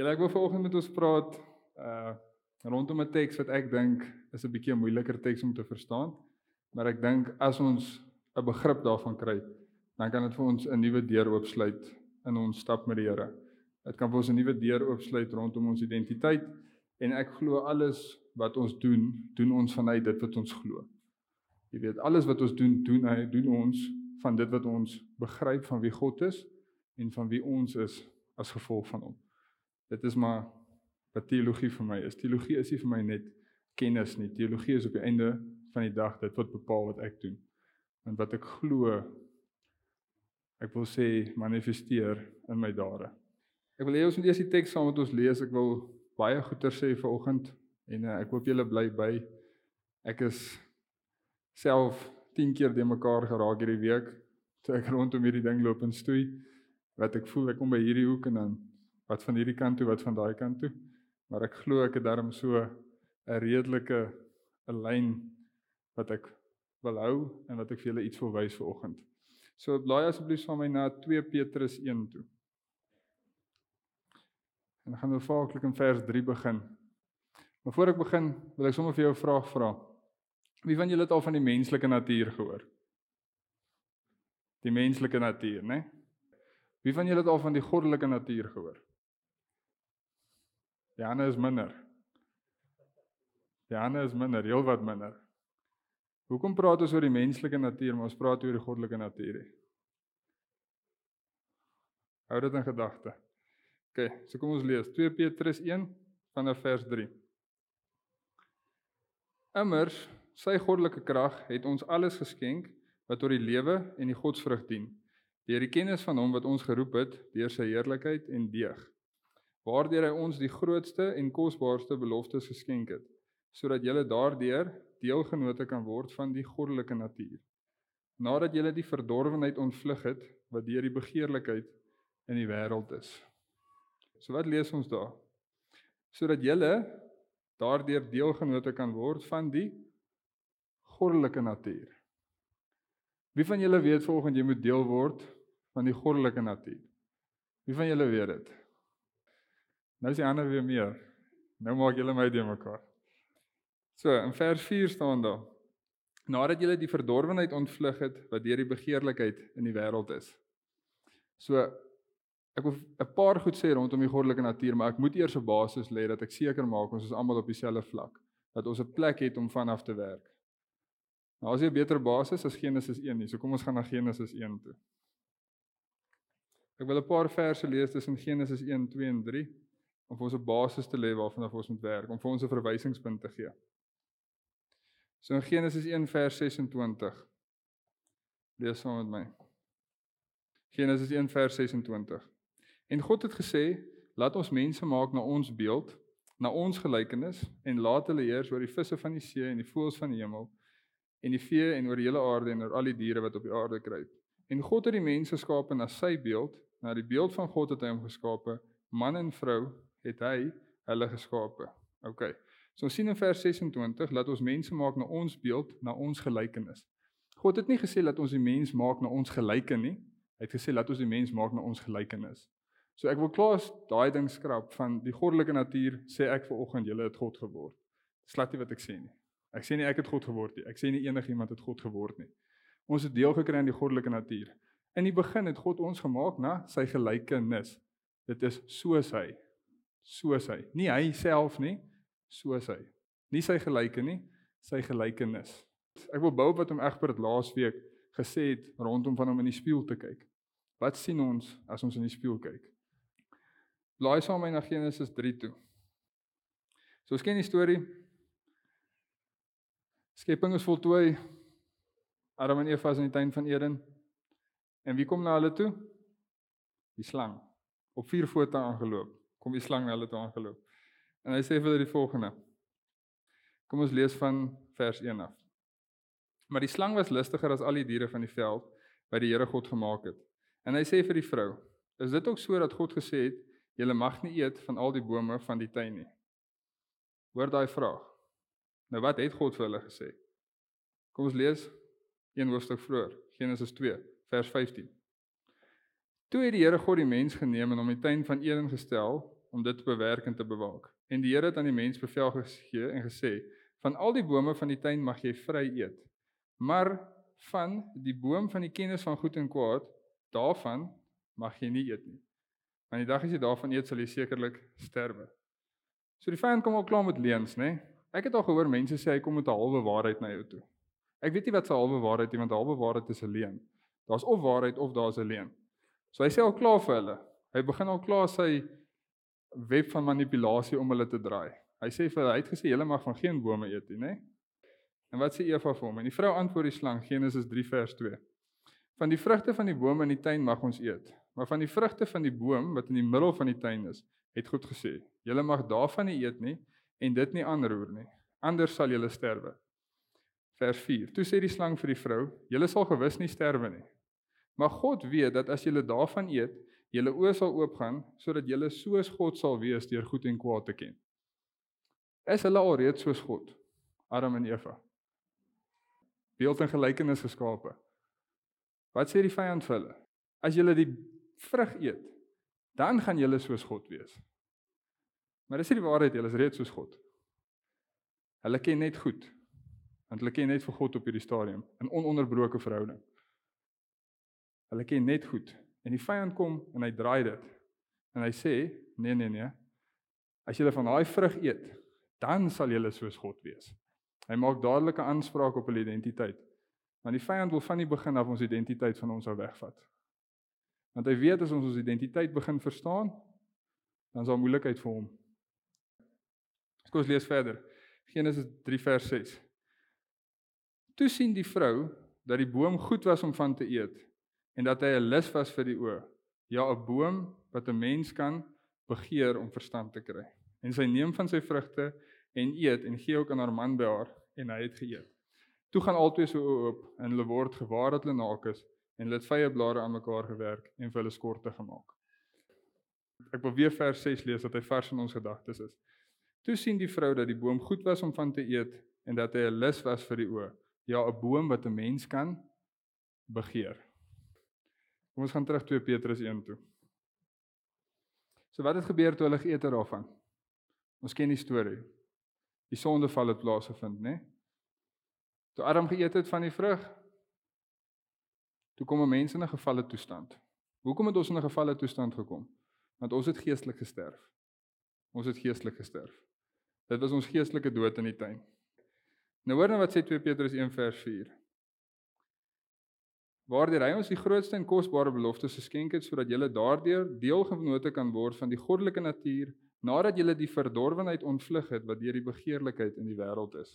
Julle ek wil vanoggend met ons praat uh rondom 'n teks wat ek dink is 'n bietjie 'n moeiliker teks om te verstaan, maar ek dink as ons 'n begrip daarvan kry, dan kan dit vir ons 'n nuwe deur oopsluit in ons stap met die Here. Dit kan vir ons 'n nuwe deur oopsluit rondom ons identiteit en ek glo alles wat ons doen, doen ons vanuit dit wat ons glo. Jy weet, alles wat ons doen, doen hy doen ons van dit wat ons begryp van wie God is en van wie ons is as gevolg van hom. Dit is maar wat teologie vir my is. Teologie is nie vir my net kennis nie. Teologie is op die einde van die dag dit wat bepaal wat ek doen. En wat ek glo ek wil sê manifesteer in my dade. Ek wil hê ons moet eers die teks saam met ons lees. Ek wil baie goeie sê vanoggend en uh, ek hoop julle bly by. Ek is self 10 keer de mekaar geraak hierdie week. Toe ek rondom hierdie ding loop en stoei wat ek voel ek kom by hierdie hoek en dan wat van hierdie kant toe wat van daai kant toe maar ek glo ek het darm so 'n redelike 'n lyn wat ek wil hou en wat ek vir julle iets wil wys vir oggend. So blaai asseblief saam met my na 2 Petrus 1 toe. En gaan ons vaarklik in vers 3 begin. Maar voor ek begin, wil ek sommer vir jou 'n vraag vra. Wie van julle het al van die menslike natuur gehoor? Die menslike natuur, né? Nee? Wie van julle het al van die goddelike natuur gehoor? Jana is minder. Jana is minder, heel wat minder. Hoekom praat ons oor die menslike natuur, maar ons praat oor die goddelike natuur? Hou dit in gedagte. OK, so kom ons lees 2 Petrus 1 vanaf vers 3. Immers, sy goddelike krag het ons alles geskenk wat tot die lewe en die godsvrug dien deur die kennis van hom wat ons geroep het deur sy heerlikheid en deeg waardeur hy ons die grootste en kosbaarste beloftes geskenk het sodat julle daardeur deelgenote kan word van die goddelike natuur nadat julle die verdorwenheid ontvlug het wat deur die begeerlikheid in die wêreld is so wat lees ons daar sodat julle daardeur deelgenote kan word van die goddelike natuur Wie van julle weet volgens jy moet deel word van die goddelike natuur. Wie van julle weet dit? Nou is die ander weer meer. Nou maak julle my de mekaar. So, in vers 4 staan daar: Nadat julle die verdorwenheid ontvlug het wat deur die begeerlikheid in die wêreld is. So ek wil 'n paar goed sê rondom die goddelike natuur, maar ek moet eers 'n basis lê dat ek seker maak ons is almal op dieselfde vlak, dat ons 'n plek het om vanaf te werk. Nou as jy 'n beter basis as Genesis 1 nie, so kom ons gaan na Genesis 1 toe. Ek wil 'n paar verse lees tussen Genesis 1, 2 en 3 om vir ons 'n basis te lê waarvan ons moet werk, om vir ons 'n verwysingspunt te gee. So in Genesis 1 vers 26. Lees saam met my. Genesis 1 vers 26. En God het gesê, laat ons mense maak na ons beeld, na ons gelykenis en laat hulle heers oor die visse van die see en die voëls van die hemel en die vee en oor die hele aarde en oor al die diere wat op die aarde kruip. En God het die mense geskape na sy beeld Na die beeld van God het hy hom geskape, man en vrou het hy hulle geskape. OK. So ons sien in vers 26 dat ons mense maak na ons beeld, na ons gelykenis. God het nie gesê dat ons die mens maak na ons gelyke nie. Hy het gesê dat ons die mens maak na ons gelykenis. So ek wil klaar daai ding skrap van die goddelike natuur sê ek ver oggend julle het God geword. Dis glad nie wat ek sê nie. Ek sê nie ek het God geword nie. Ek sê nie enigiemand het God geword nie. Ons het deel gekry aan die goddelike natuur. In die begin het God ons gemaak na sy gelykenis. Dit is soos hy. Soos hy. Nie hy self nie, soos hy. Nie sy gelyke nie, sy gelykenis. Ek wil bou wat hom Egbert laasweek gesê het rondom van hom in die spieël te kyk. Wat sien ons as ons in die spieël kyk? Blaai saam my na Genesis 3 toe. So ons ken die storie. Skepping is voltooi. Adam en Eva is in die tuin van Eden. En wie kom na hulle toe? Die slang. Op vier voete aangeloop. Kom die slang na hulle toe aangeloop. En hy sê vir hulle die volgende. Kom ons lees van vers 1 af. Maar die slang was lustiger as al die diere van die veld wat die Here God gemaak het. En hy sê vir die vrou: "Is dit ook so dat God gesê het jy mag nie eet van al die bome van die tuin nie?" Hoor daai vraag. Nou wat het God vir hulle gesê? Kom ons lees een hoofstuk vroeër, Genesis 2 vers 15. Toe het die Here God die mens geneem en hom in die tuin van Eden gestel om dit te bewerk en te bewaak. En die Here het aan die mens bevel gegee en gesê: "Van al die bome van die tuin mag jy vry eet, maar van die boom van die kennis van goed en kwaad, daarvan mag jy nie eet nie. Want die dag as jy daarvan eet, sal jy sekerlik sterwe." So die vyand kom al klaar met leuns, né? Ek het al gehoor mense sê hy kom met 'n halwe waarheid na jou toe. Ek weet nie wat 'n halwe waarheid is, want halwe waarheid is 'n leuen. Daar's of waarheid of daar's 'n leuen. So hy sê al klaar vir hulle. Hy begin al klaar sy web van manipulasie om hulle te draai. Hy sê vir hulle, hy het gesê julle mag van geen bome eet nie, né? En wat sê Eva vir hom? En die vrou antwoord die slang Genesis 3 vers 2. Van die vrugte van die bome in die tuin mag ons eet, maar van die vrugte van die boom wat in die middel van die tuin is, het God gesê, julle mag daarvan nie eet nie en dit nie aanroer nie, anders sal julle sterwe. Vers 4. Toe sê die slang vir die vrou, julle sal gewis nie sterwe nie. Maar God weet dat as julle daarvan eet, julle oë sal oopgaan sodat julle soos God sal wees deur goed en kwaad te ken. Is hulle alreeds soos God? Adam en Eva. Beeld en gelykenis geskape. Wat sê die vyand vir hulle? As julle die vrug eet, dan gaan julle soos God wees. Maar dis nie die waarheid, julle is reeds soos God. Hulle ken net goed. Want hulle ken net vir God op hierdie stadium in ononderbroke verhouding. Hulle ken net goed. En die vyand kom en hy draai dit. En hy sê, nee nee nee. As julle van daai vrug eet, dan sal julle soos God wees. Hy maak dadelike aanspraak op hulle identiteit. Want die vyand wil van die begin af ons identiteit van ons af wegvat. Want hy weet as ons ons identiteit begin verstaan, dan is daar moeilikheid vir hom. Kom ons lees verder. Genesis 3 vers 6. Toe sien die vrou dat die boom goed was om van te eet en dat hy 'n lus was vir die oë. Ja, 'n boom wat 'n mens kan begeer om verstand te kry. En sy neem van sy vrugte en eet en gee ook aan haar man by haar en hy het geëet. Toe gaan albei so oop en hulle word gewaar dat hulle naak is en hulle het vye blare aan mekaar gewerk en vir hulle skorte gemaak. Ek wil weer vers 6 lees dat hy vars in ons gedagtes is. Toe sien die vrou dat die boom goed was om van te eet en dat hy 'n lus was vir die oë. Ja, 'n boom wat 'n mens kan begeer. Kom ons gaan terug 2 Petrus 1 toe. So wat het gebeur toe hulle geëet het daarvan? Ons ken die storie. Die sondeval het plaasgevind, né? Toe Adam geëet het van die vrug, toe kom 'n mens in 'n gefalle toestand. Hoekom het ons in 'n gefalle toestand gekom? Want ons het geestelik gesterf. Ons het geestelik gesterf. Dit was ons geestelike dood in die tuin. Nou hoor nou wat sê 2 Petrus 1 vers 4 waardeur hy ons die grootste en kosbare beloftes geskenk het sodat julle daardeur deelgenote kan word van die goddelike natuur nadat julle die verdorwenheid ontvlug het wat deur die begeerlikheid in die wêreld is.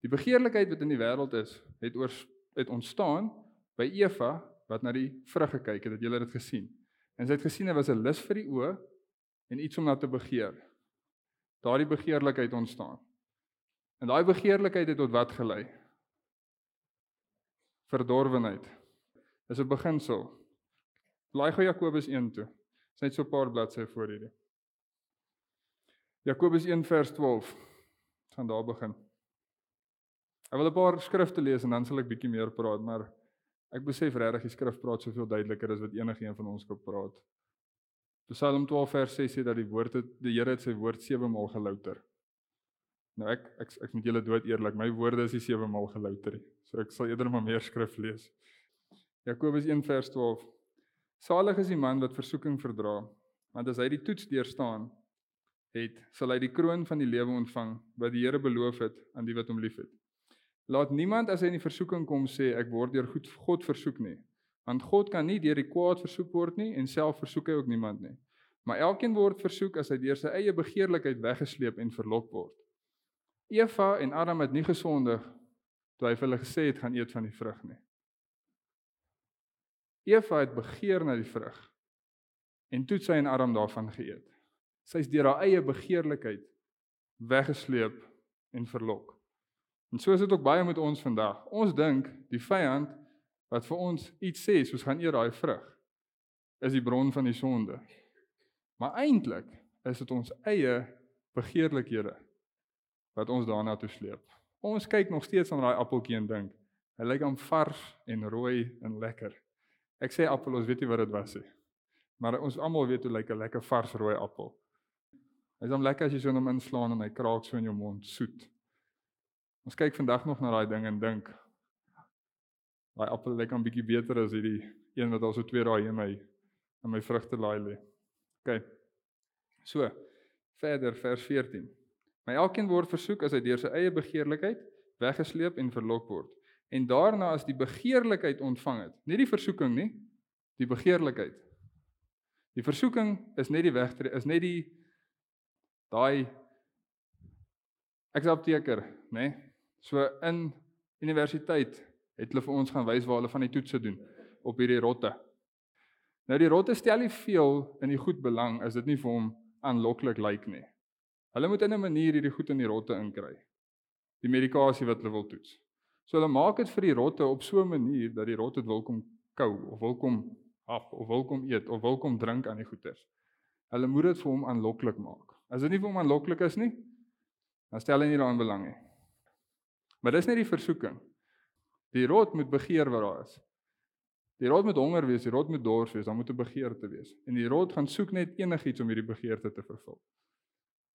Die begeerlikheid wat in die wêreld is, het oor het ontstaan by Eva wat na die vrug gekyk het, het julle dit gesien. En sy het gesien dit was 'n lus vir die oë en iets om na te begeer. Daardie begeerlikheid ontstaan. En daai begeerlikheid het tot wat gelei? Verdorwenheid. Dis 'n beginsel. Blaai gou Jakobus 1 toe. Dis net so 'n paar bladsye voor hierdie. Jakobus 1 vers 12. Gaan daar begin. Ek wil 'n paar skrifte lees en dan sal ek bietjie meer praat, maar ek besef regtig die skrif praat soveel duideliker as wat enige een van ons kan praat. Psalm 12 vers 6 sê dat die woord het die Here het sy woord 7 maal gelouter. Nou ek ek ek moet julle dood eerlik, my woorde is nie sewe maal gelouter nie. So ek sal eerder maar meer skrif lees. Jakobus 1 vers 12. Salig is die man wat versoeking verdra, want as hy die toets deurstaan het, sal hy die kroon van die lewe ontvang wat die Here beloof het aan die wat hom liefhet. Laat niemand as hy in die versoeking kom sê ek word deur goed God versoek nie, want God kan nie deur die kwaad versoek word nie en self versoek hy ook niemand nie. Maar elkeen word versoek as hy deur sy eie begeerlikheid weggesleep en verlok word. Eva en Adam het nie gesondig toe hy vir hulle gesê het gaan eet van die vrug nie. Eva het begeer na die vrug en toe sy en Adam daarvan geëet. Sy's deur haar eie begeerlikheid weggesleep en verlok. En so is dit ook baie met ons vandag. Ons dink die vyand wat vir ons iets sê soos gaan eet daai vrug is die bron van die sonde. Maar eintlik is dit ons eie begeerlikhede wat ons daarna toe sleep. Ons kyk nog steeds aan daai appeltjie en dink, hy lyk aan vars en rooi en lekker. Ek sê appel, ons weet nie wat dit was nie. Maar ons almal weet hoe lyk 'n lekker vars rooi appel. Hy's hom lekker as jy so in hom inslaan en hy kraak so in jou mond, soet. Ons kyk vandag nog na daai ding en dink daai appel lyk 'n bietjie beter as hierdie een wat al so 2 dae in my in my vrugtelaai lê. OK. So, verder vers 14. Maar elkeen word versoek as hy deur sy eie begeerlikheid weggesleep en verlok word. En daarna as die begeerlikheid ontvang het, nie die versoeking nie, die begeerlikheid. Die versoeking is net die wegtree, is net die daai ek's apteker, nê? Nee? So in universiteit het hulle vir ons gaan wys waar hulle van die toetse doen op hierdie rotte. Nou die rotte stel nie veel in die goed belang as dit nie vir hom aanloklik lyk nie. Hulle moet in 'n manier hierdie goed in die rotte inkry. Die medikasie wat hulle wil toets. So hulle maak dit vir die rotte op so 'n manier dat die rotte dit wil kom kou of wil kom hap of wil kom eet of wil kom drink aan die goeters. Hulle moet dit vir hom aanloklik maak. As dit nie vir hom aanloklik is nie, dan stel hy nie daaraan belang nie. Maar dis net die versoeking. Die rot moet begeer wat daar is. Die rot moet honger wees, die rot moet dors wees, dan moet 'n begeerte wees. En die rot gaan soek net enigiets om hierdie begeerte te vervul.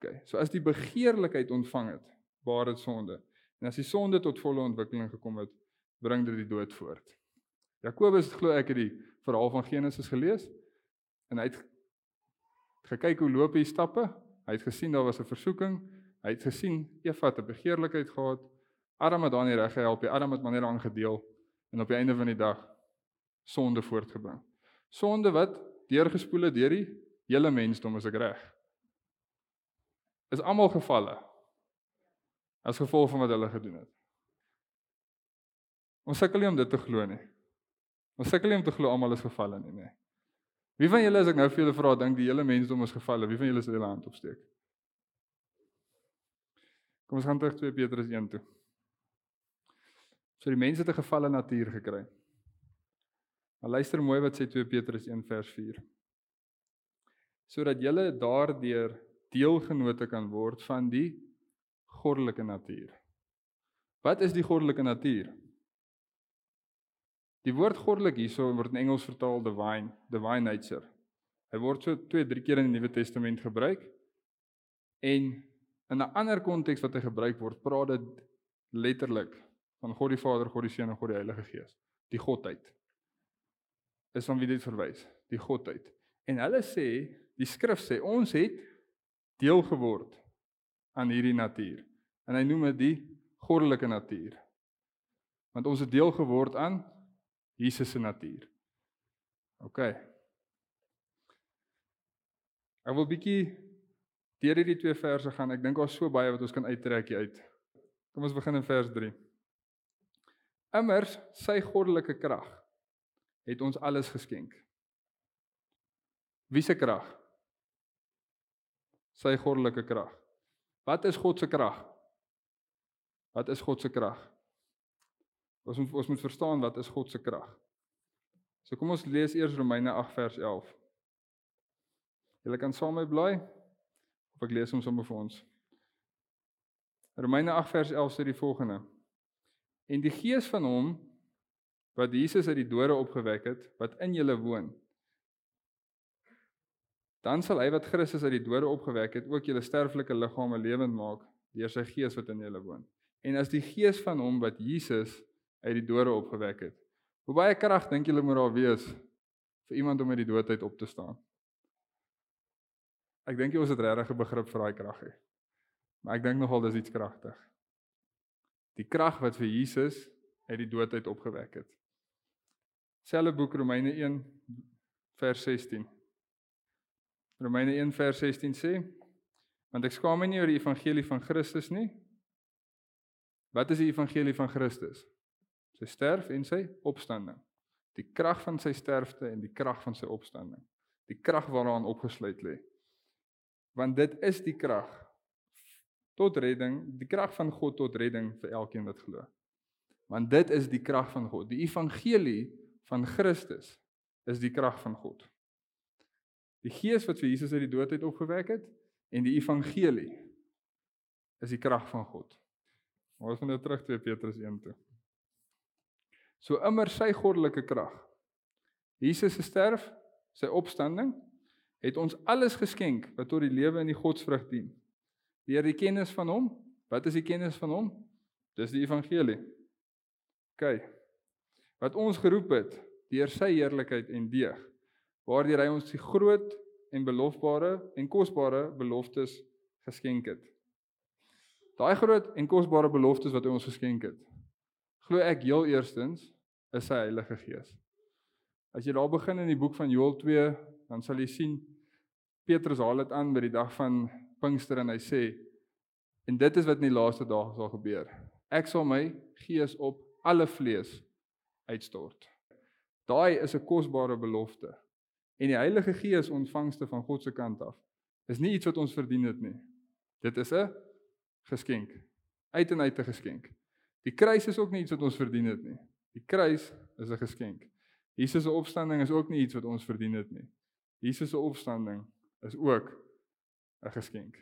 OK. So as die begeerlikheid ontvang het, baar dit sonde. En as die sonde tot volle ontwikkeling gekom het, bring dit die dood voort. Jakobus glo ek het die verhaal van Genesis gelees en hy het gekyk hoe loop die stappe. Hy het gesien daar was 'n versoeking. Hy het gesien Eva het 'n begeerlikheid gehad. Adam het daar nie reg gehelp nie. Adam het maar net daaraan gedeel en op die einde van die dag sonde voortgebring. Sonde wat deurgespoel het deur die hele mensdom as ek reg. Is almal gevalle as gevolg van wat hulle gedoen het. Ons sukkel nie om dit te glo nie. Ons sukkel nie om te glo almal is gevalle nie, nê. Wie van julle as ek nou vir julle vra dink die hele mensdom is gevalle? Wie van julle sal julle hand opsteek? Kom ons gaan terug 2 Petrus 1 toe. So die mense het 'n gevalle natuur gekry. Maar luister mooi wat sê 2 Petrus 1 vers 4. Sodat julle daardeur deelgenote kan word van die goddelike natuur. Wat is die goddelike natuur? Die woord goddelik hierso word in Engels vertaal divine, divine nature. Hy word so 2-3 keer in die Nuwe Testament gebruik. En in 'n ander konteks wat hy gebruik word, praat dit letterlik van God die Vader, God die Seun en God die Heilige Gees. Die Godheid. Is van wie dit verwys? Die Godheid. En hulle sê, die skrif sê ons het deel geword aan hierdie natuur. En hy noem dit die goddelike natuur. Want ons het deel geword aan Jesus se natuur. OK. Ek wil bietjie deur hierdie twee verse gaan. Ek dink daar's so baie wat ons kan uittrek uit. Kom ons begin in vers 3. Immers sy goddelike krag het ons alles geskenk. Wie se krag? Sy goddelike krag. Wat is God se krag? Wat is God se krag? Ons moet ons moet verstaan wat is God se krag. So kom ons lees eers Romeine 8 vers 11. Julle kan saam met my bly of ek lees hom sommer vir ons. Romeine 8 vers 11 sê die volgende: en die gees van hom wat Jesus uit die dode opgewek het wat in julle woon dan sal hy wat Christus uit die dode opgewek het ook julle sterflike liggame lewend maak deur sy gees wat in julle woon. En as die gees van hom wat Jesus uit die dode opgewek het. Hoe baie krag dink julle moet daar wees vir iemand om uit die dood uit op te staan? Ek dink jy ons het regtig 'n begrip vir daai krag hê maar ek dink nogal dis iets kragtig. Die krag wat vir Jesus uit die dood uit opgewek het. Selfe boek Romeine 1 vers 16. Romeine 1 vers 16 sê: Want ek skaam my nie oor die evangelie van Christus nie. Wat is die evangelie van Christus? Sy sterf en sy opstanding. Die krag van sy sterfte en die krag van sy opstanding. Die krag waaraan opgesluit lê. Want dit is die krag tot redding, die krag van God tot redding vir elkeen wat glo. Want dit is die krag van God. Die evangelie van Christus is die krag van God. Die Gees wat vir Jesus uit die dood uit opgewek het en die evangelie is die krag van God. Ons gaan nou terug 2 Petrus 1 toe. So immer sy goddelike krag Jesus se sterf, sy opstanding het ons alles geskenk wat tot die lewe in die godsvrug dien. Deur die kennis van hom, wat is die kennis van hom? Dis die evangelie. OK. Wat ons geroep het deur sy heerlikheid en deeg, waardeur hy ons die groot en belofbare en kosbare beloftes geskenk het. Daai groot en kosbare beloftes wat hy ons geskenk het. Glo ek heel eerstens is sy Heilige Gees. As jy daar begin in die boek van Joël 2, dan sal jy sien Petrus haal dit aan by die dag van Pinkster en hy sê en dit is wat in die laaste dae sal gebeur. Ek sal my gees op alle vlees uitstort. Daai is 'n kosbare belofte. En die Heilige Gees ontvangste van God se kant af is nie iets wat ons verdien het nie. Dit is 'n geskenk. Uit en uit 'n geskenk. Die kruis is ook nie iets wat ons verdien het nie. Die kruis is 'n geskenk. Jesus se opstanding is ook nie iets wat ons verdien het nie. Jesus se opstanding is ook 'n geskenk.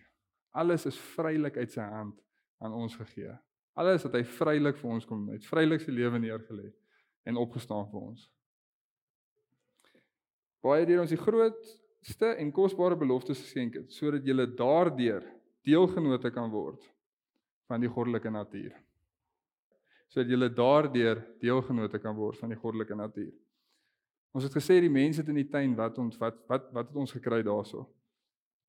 Alles is vrylik uit sy hand aan ons gegee. Alles wat hy vrylik vir ons kom, het vrylik sy lewe neergelê en opgestaan vir ons. Baie deur ons die grootste en kosbare beloftes geskenk het sodat jy daardeur deelgenote kan word van die goddelike natuur. Sodat jy daardeur deelgenote kan word van die goddelike natuur. Ons het gesê die mense in die tuin wat ons wat wat wat het ons gekry daaroor?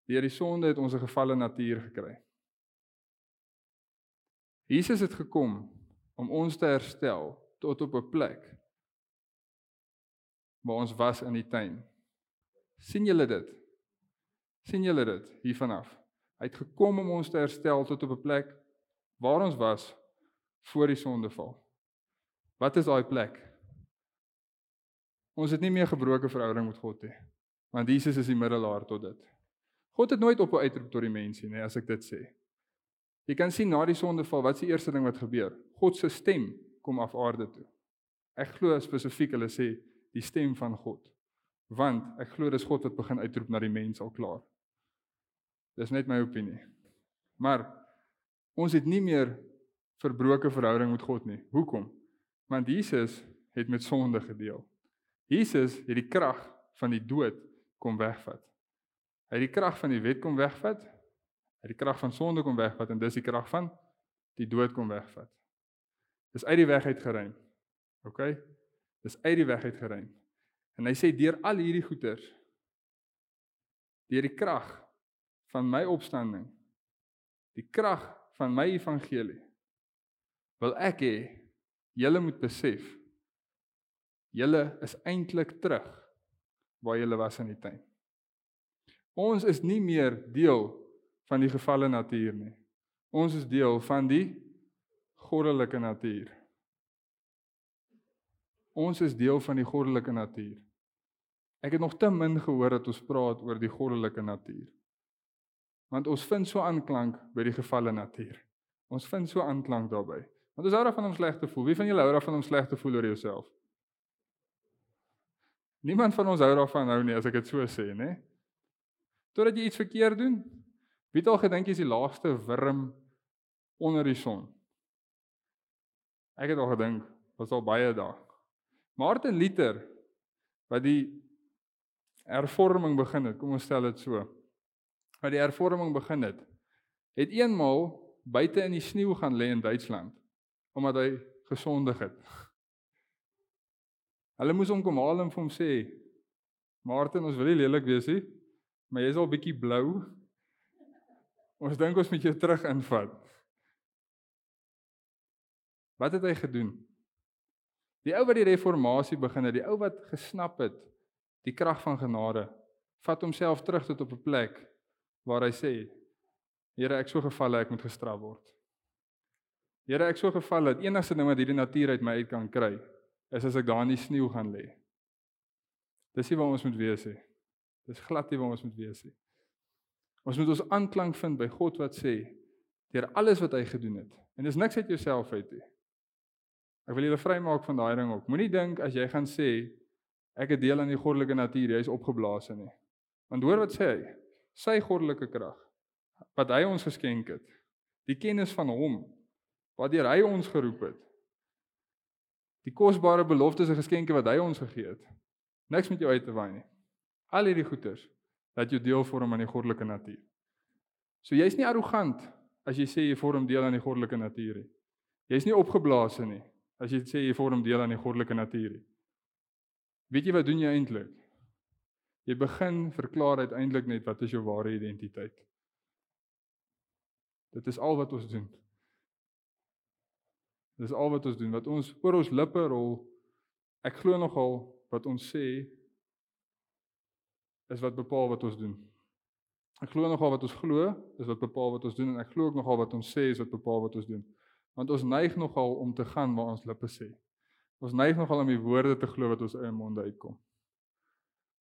Deur die sonde het ons 'n gefalle natuur gekry. Jesus het gekom om ons te herstel tot op 'n plek waar ons was in die tuin. sien julle dit? sien julle dit hier vanaf? Hy het gekom om ons te herstel tot op 'n plek waar ons was voor die sondeval. Wat is daai plek? Ons het nie meer gebroke verhouding met God nie. Want Jesus is die middelaar tot dit. God het nooit op 'n uitroep tot die mensie nie, as ek dit sê. Jy kan sien na die sondeval, wat is die eerste ding wat gebeur? God se stem kom af aarde toe. Ek glo spesifiek hulle sê die stem van God. Want ek glo dis God wat begin uitroep na die mens al klaar. Dis net my opinie. Maar ons het nie meer verbroke verhouding met God nie. Hoekom? Want Jesus het met sonde gedeel. Jesus het die krag van die dood kom wegvat. Hy het die krag van die wet kom wegvat. Hy het die krag van sonde kom wegvat en dis die krag van die dood kom wegvat. Dis uit die weg uit geruim. OK? Dis uit die weg uit geruim. En hy sê deur al hierdie goeters deur die krag van my opstanding die krag van my evangelie wil ek hê julle moet besef julle is eintlik terug waar julle was in die tuin. Ons is nie meer deel van die gefalle natuur nie. Ons is deel van die goddelike natuur. Ons is deel van die goddelike natuur. Ek het nog te min gehoor dat ons praat oor die goddelike natuur. Want ons vind so aanklank by die gefalle natuur. Ons vind so aanklank daarbey. Want ons hou daarvan om sleg te voel. Wie van julle hou daarvan om sleg te voel oor jouself? Niemand van ons hou daarvan nou nie as ek dit so sê, né? Totdat jy iets verkeerd doen. Wie al gedink jy is die laaste wurm onder die son? Ek het al gedink, was al baie dae. Martin Luther wat die hervorming begin het, kom ons stel dit so. Wat die hervorming begin het, het eenmal buite in die sneeu gaan lê in Duitsland omdat hy gesondig het. Hulle moes hom kom haal en vir hom sê: "Martin, ons wil nie lelik wees nie, maar jy's al bietjie blou. Ons dink ons moet jou terug invat." Wat het hy gedoen? Die ou wat die reformatie begin het, die ou wat gesnap het die krag van genade, vat homself terug tot op 'n plek waar hy sê: "Here, ek so gevalle, ek moet gestraf word." Here, ek so gevalle, die enigste ding wat hierdie natuur uit my uit kan kry, is as ek daar in die sneeu gaan lê. Dis nie waar ons moet wees nie. Dis glad nie waar ons moet wees nie. Ons moet ons aanklank vind by God wat sê deur alles wat hy gedoen het. En dis niks uit jouself uit nie. Ek wil julle vrymaak van daai ding ook. Moenie dink as jy gaan sê ek het deel aan die goddelike natuur, jy is opgeblaas nie. Want hoor wat sê hy? Sy goddelike krag wat hy ons geskenk het. Die kennis van hom waardeur hy ons geroep het. Die kosbare beloftes en geskenke wat hy ons gegee het. Niks met jou uit te waai nie. Al hierdie goeders dat jou deel vorm aan die goddelike natuur. So jy's nie arrogant as jy sê jy vorm deel aan die goddelike natuur nie. Jy's nie opgeblaase nie as jy sê jy vorm deel aan die goddelike natuur. Weet jy wat doen jy eintlik? Jy begin verklaar uiteindelik net wat is jou ware identiteit. Dit is al wat ons doen. Dis al wat ons doen. Wat ons oor ons lippe rol. Ek glo nogal wat ons sê is wat bepaal wat ons doen. Ek glo nogal wat ons glo is wat bepaal wat ons doen en ek glo ook nogal wat ons sê is wat bepaal wat ons doen. Want ons neig nogal om te gaan waar ons lippe sê. Ons neig nogal om die woorde te glo wat ons eie monde uitkom.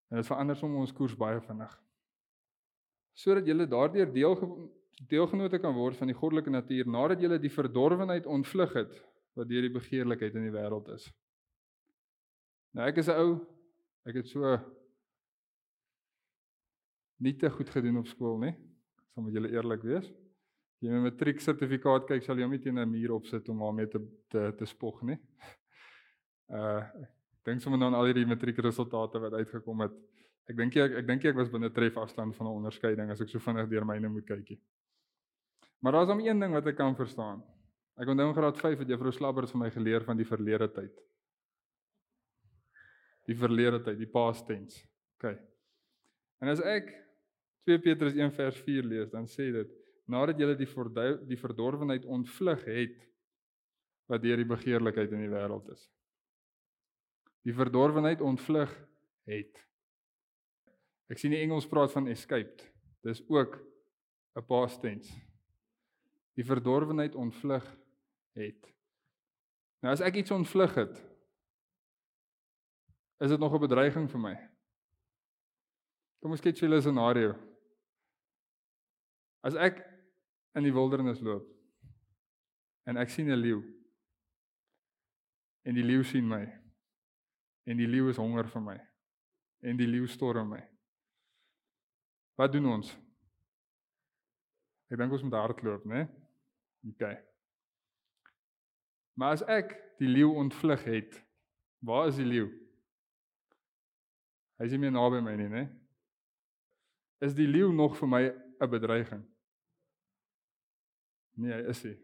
En dit verander soms ons koers baie vinnig. Sodat jy daardeur deel deelgenote kan word van die goddelike natuur nadat jy die verdorwenheid ontvlug het wat deur die begeerlikheid in die wêreld is. Nou ek is 'n ou ek het so nie te goed gedoen op skool nie. Sal met julle eerlik wees. As jy my matriek sertifikaat kyk, sal jy hom nie teen 'n muur opsit om daarmee te te te spog nie. Uh dink sommer aan al hierdie matriekresultate wat uitgekom het. Ek dink ek ek dink ek was binne tref afstand van 'n onderskeiding as ek so vinnig deur myne moet kykie. Maar daar's hom een ding wat ek kan verstaan. Ek onthou in graad 5 het juffrou Slabbers vir my geleer van die verlede tyd. Die verlede tyd, die past tense. OK. En as ek 2 Petrus 1 vers 4 lees, dan sê dit nadat jy die die verdorwenheid ontvlug het wat deur die begeerlikheid in die wêreld is. Die verdorwenheid ontvlug het. Ek sien die Engels praat van escaped. Dis ook 'n past tense. Die verdorwenheid ontvlug het. Nou as ek iets ontvlug het, is dit nog 'n bedreiging vir my. Kom ons kyk vir 'n scenario. As ek in die wildernis loop en ek sien 'n leeu en die leeu sien my en die leeu is honger vir my en die leeu storm my. Wat doen ons? Ek dink ons moet hardloop, né? OK. Maar as ek die leeu ontvlug het, waar is die leeu? Hy is nie meer naby my nie, né? Is die leeu nog vir my 'n bedreiging? Nee, hy is nie.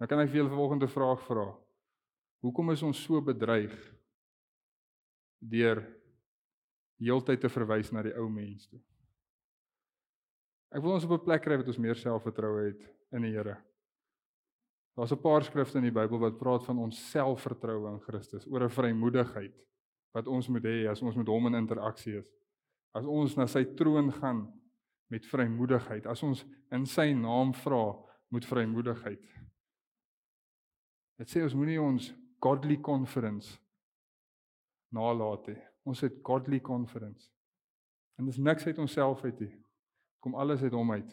Nou kan ek vir julle volgende vraag vra. Hoekom is ons so bedreig deur heeltyd te verwys na die ou mens toe? Ek wil ons op 'n plek kry wat ons meer selfvertroue het in die Here. Daar's 'n paar skrifte in die Bybel wat praat van ons selfvertroue in Christus, oor 'n vrymoedigheid wat ons moet hê as ons met hom in interaksie is. As ons na sy troon gaan met vrymoedigheid, as ons in sy naam vra met vrymoedigheid. Dit sê ons moenie ons godly conference nalat nie. Ons het godly conference. En dis niks uit onsself uit nie. Kom alles uit hom uit.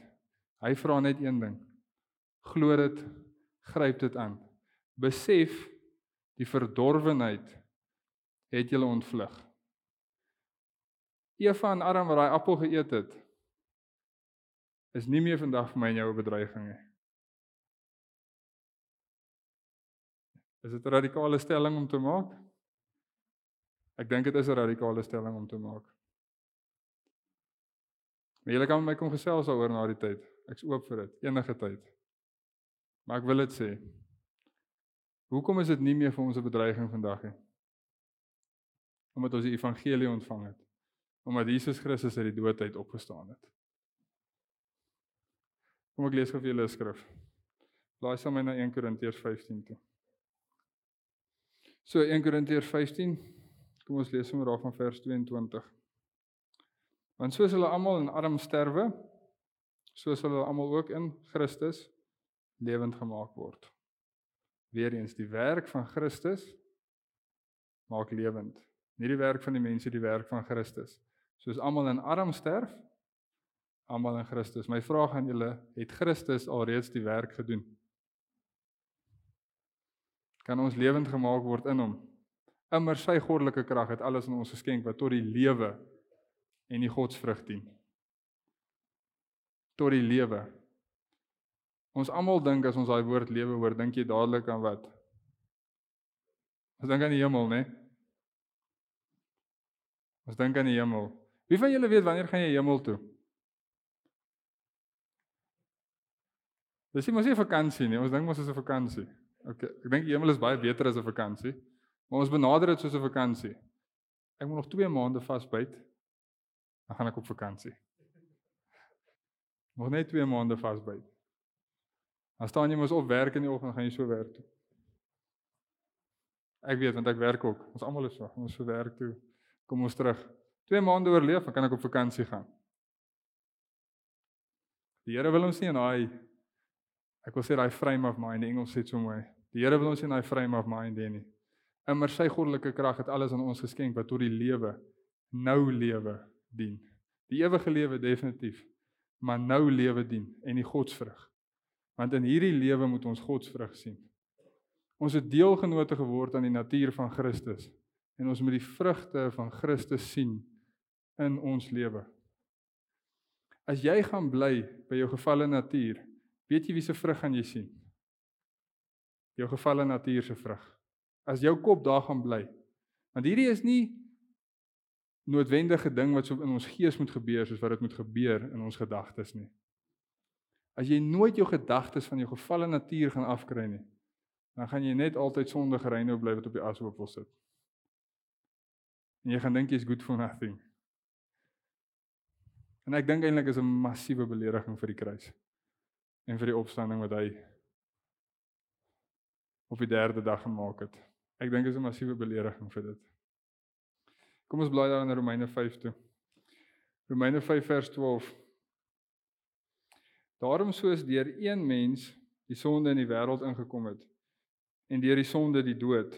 Hy vra net een ding. Glo dit, gryp dit aan. Besef die verdorwenheid het julle ontvlug. Eva en Adam wat daai appel geëet het, is nie meer vandag vir my en jou 'n bedreiging nie. Is dit 'n radikale stelling om te maak? Ek dink dit is 'n radikale stelling om te maak. Maar julle kan met my kom gesels daaroor na die tyd. Ek's oop vir dit enige tyd. Maar ek wil dit sê. Hoekom is dit nie meer vir ons 'n bedreiging vandag nie? Omdat ons die evangelie ontvang het. Omdat Jesus Christus uit die dood uit opgestaan het. Kom ek lees gou vir julle 'n skrif. Blaai saam met my na 1 Korintiërs 15 toe. So 1 Korintiërs 15. Kom ons lees sommer daar van vers 22. Want soos hulle almal in arm sterwe, so sal hulle almal ook in Christus lewend gemaak word. Weereens die werk van Christus maak lewend. Nie die werk van die mense, die werk van Christus. Soos almal in arm sterf, almal in Christus. My vraag aan julle, het Christus alreeds die werk gedoen? Kan ons lewend gemaak word in hom? Immer sy goddelike krag het alles aan ons geskenk wat tot die lewe en die godsvrug dien. Tot die lewe. Ons almal dink as ons daai woord lewe hoor, dink jy dadelik aan wat? Ons dink aan die hemel, né? Ons dink aan die hemel. Wie van julle weet wanneer gaan jy hemel toe? Dis nie mos 'n vakansie nie. Ons dink mos is 'n vakansie. Okay, ek dink die hemel is baie beter as 'n vakansie. Maar ons benader dit soos 'n vakansie. Ek moet nog 2 maande vasbyt. Dan gaan ek op vakansie. Nog net 2 maande vasbyt. Dan staan jy mos op werk in die oggend gaan jy so werk toe. Ek weet want ek werk ook. Ons almal is so. Ons so werk toe. Kom ons terug. 2 maande oorleef, dan kan ek op vakansie gaan. Die Here wil ons nie in daai Ek wil sê daai frame of mind, die Engels sê so mooi. Die Here wil ons in daai frame of mind hê nie. Immer sy goddelike krag het alles aan ons geskenk wat tot die lewe nou lewe dien. Die ewige lewe definitief, maar nou lewe dien en die godsvrug. Want in hierdie lewe moet ons godsvrug sien. Ons het deelgenote geword aan die natuur van Christus en ons moet die vrugte van Christus sien in ons lewe. As jy gaan bly by jou gefalle natuur, Weet jy wie se vrug gaan jy sien? Jou gevalle natuur se vrug. As jou kop daar gaan bly. Want hierdie is nie noodwendige ding wat so in ons gees moet gebeur soos wat dit moet gebeur in ons gedagtes nie. As jy nooit jou gedagtes van jou gevalle natuur gaan afkry nie, dan gaan jy net altyd sondige reine bly wat op die ashoop wil sit. En jy gaan dink jy's good for nothing. En ek dink eintlik is 'n massiewe belediging vir die kruis en vir die opstanding wat hy op die derde dag gemaak het. Ek dink dit is 'n massiewe belediging vir dit. Kom ons blaai daar in Romeine 5 toe. Romeine 5 vers 12. Daarom soos deur een mens die sonde in die wêreld ingekom het en deur die sonde die dood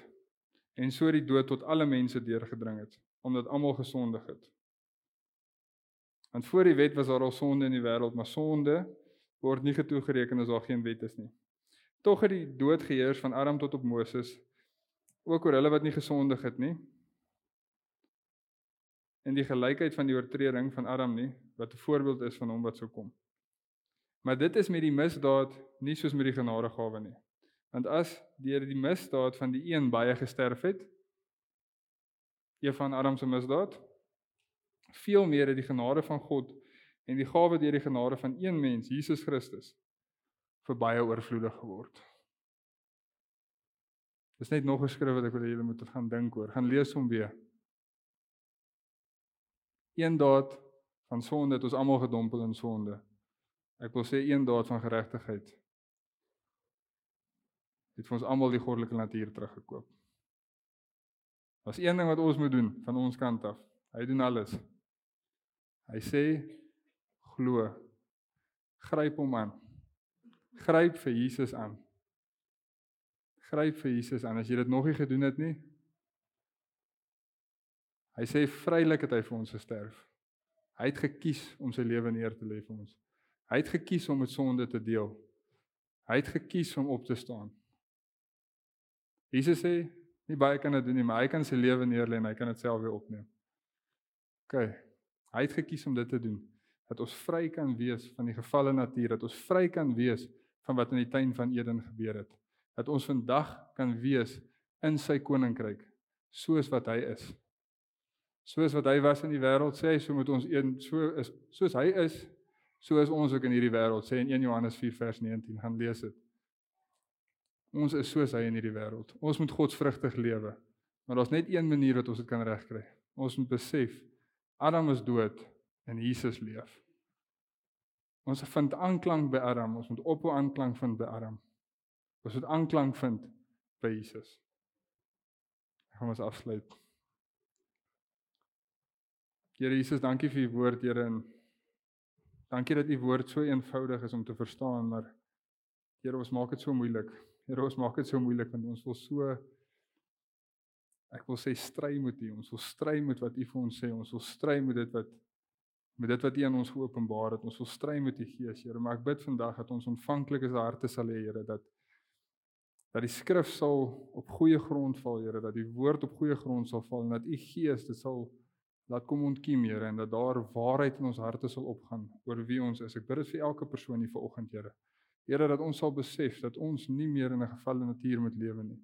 en so die dood tot alle mense deurgedring het omdat almal gesondig het. Want voor die wet was daar al sonde in die wêreld, maar sonde word nie getoegereken as daar geen wet is nie. Tog het die dood geheers van Adam tot op Moses ook oor hulle wat nie gesondig het nie. En die gelykheid van die oortreding van Adam nie wat 'n voorbeeld is van hom wat sou kom. Maar dit is met die misdaad nie soos met die genadegawe nie. Want as deur die misdaad van die een baie gesterf het, een van Adam se misdaad, veel meer het die genade van God en die gawe deur die genade van een mens, Jesus Christus, vir baie oorvloedig geword. Dis net nog 'n skrif wat ek wil hê julle moet gaan dink oor. Gaan lees hom weer. Een daad van sonde het ons almal gedompel in sonde. Ek wil sê een daad van geregtigheid het vir ons almal die goddelike natuur teruggekoop. Was een ding wat ons moet doen van ons kant af. Hy doen alles. Hy sê glo. Gryp hom aan. Gryp vir Jesus aan. Gryp vir Jesus aan as jy dit nog nie gedoen het nie. Hy sê vrylik het hy vir ons gesterf. Hy het gekies om sy lewe neer te lê vir ons. Hy het gekies om met sonde te deel. Hy het gekies om op te staan. Jesus sê nie baie kan dit doen nie, maar hy kan sy lewe neer lê en hy kan dit self weer opneem. OK. Hy het gekies om dit te doen dat ons vry kan wees van die gefalle natuur, dat ons vry kan wees van wat in die tuin van Eden gebeur het. Dat ons vandag kan wees in sy koninkryk soos wat hy is. Soos wat hy was in die wêreld sê hy so moet ons een so is soos hy is, so is ons ook in hierdie wêreld sê in 1 Johannes 4 vers 19 gaan lees dit. Ons is soos hy in hierdie wêreld. Ons moet godsvrugtig lewe. Maar daar's net een manier wat ons dit kan regkry. Ons moet besef Adam is dood en Jesus leef. Ons vind aanklank by Adam, ons moet ophou aanklank vind by Adam. Ons moet aanklank vind by Jesus. Ek gaan ons afsluit. Here Jesus, dankie vir u woord, Here en dankie dat u woord so eenvoudig is om te verstaan, maar Here, ons maak dit so moeilik. Here, ons maak dit so moeilik want ons wil so ek wil sê stry met u. Ons wil stry met wat u vir ons sê. Ons wil stry met dit wat met dit wat U aan ons geopenbaar het. Ons wil stry met U Gees, Here, maar ek bid vandag dat ons ontvanklik is harte sal hê, Here, dat dat die skrif sal op goeie grond val, Here, dat die woord op goeie grond sal val en dat U Gees dit sal laat kom ontkiem, Here, en dat daar waarheid in ons harte sal opgaan oor wie ons is. Ek bid dit vir elke persoon hier vanoggend, Here. Here, dat ons sal besef dat ons nie meer in 'n gevalle natuur moet lewe nie.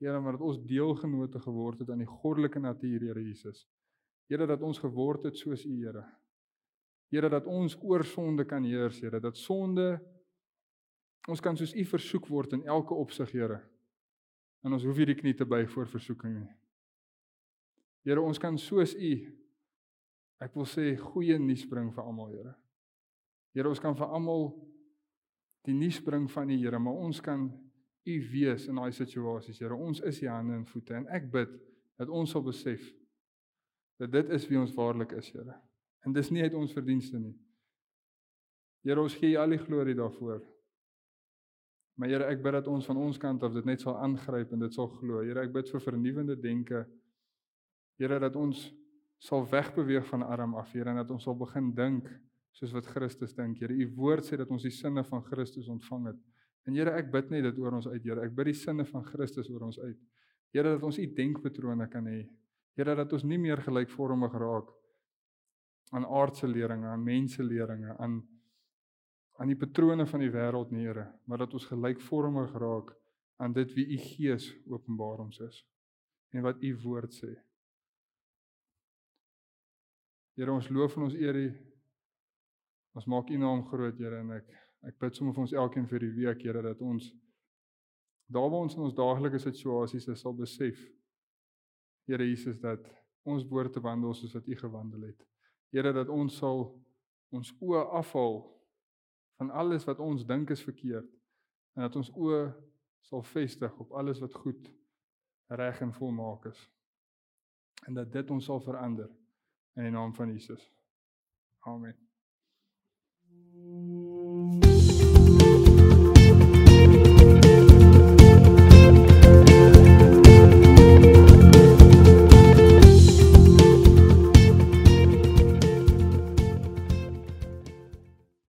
Here, maar dat ons deelgenote geword het aan die goddelike natuur, Here Jesus. Here dat ons geword het soos U, Here. Here dat ons oor sonde kan heers, Here, dat sonde ons kan soos U versoek word in elke opsig, Here. En ons hoef nie die knie te buig voor versoeking nie. Here, ons kan soos U ek wil sê goeie nuus bring vir almal, Here. Here, ons kan vir almal die nuus bring van die Here, maar ons kan U wees in daai situasies, Here. Ons is U hande en voete en ek bid dat ons sal besef dat dit is wie ons waarlik is, Here. En dis nie uit ons verdienste nie. Here, ons gee U al die glorie daarvoor. Maar Here, ek bid dat ons van ons kant af dit net sal aangryp en dit sal glo. Here, ek bid vir vernuwende denke. Here, dat ons sal wegbeweeg van arm af, Here, en dat ons sal begin dink soos wat Christus dink. Here, U woord sê dat ons die sinne van Christus ontvang het. En Here, ek bid net dit oor ons uit, Here. Ek bid die sinne van Christus oor ons uit. Here, dat ons U denkpatrone kan hê. Here, dat ons nie meer gelykvormig raak aan aardse leringe, aan mense leringe, aan aan die patrone van die wêreld nie, Here, maar dat ons gelykvormig raak aan dit wie U Gees openbaar ons is en wat U woord sê. Here, ons loof en ons eer U. Ons maak U naam groot, Here, en ek ek bid sommer vir ons elkeen vir die week, Here, dat ons daar waar ons in ons daaglikse situasies is, sal besef Here Jesus dat ons behoort te wandel soos wat U gewandel het. Here dat ons sal ons oë afhaal van alles wat ons dink is verkeerd en dat ons oë sal vestig op alles wat goed reg en volmaak is. En dat dit ons sal verander in die naam van Jesus. Amen.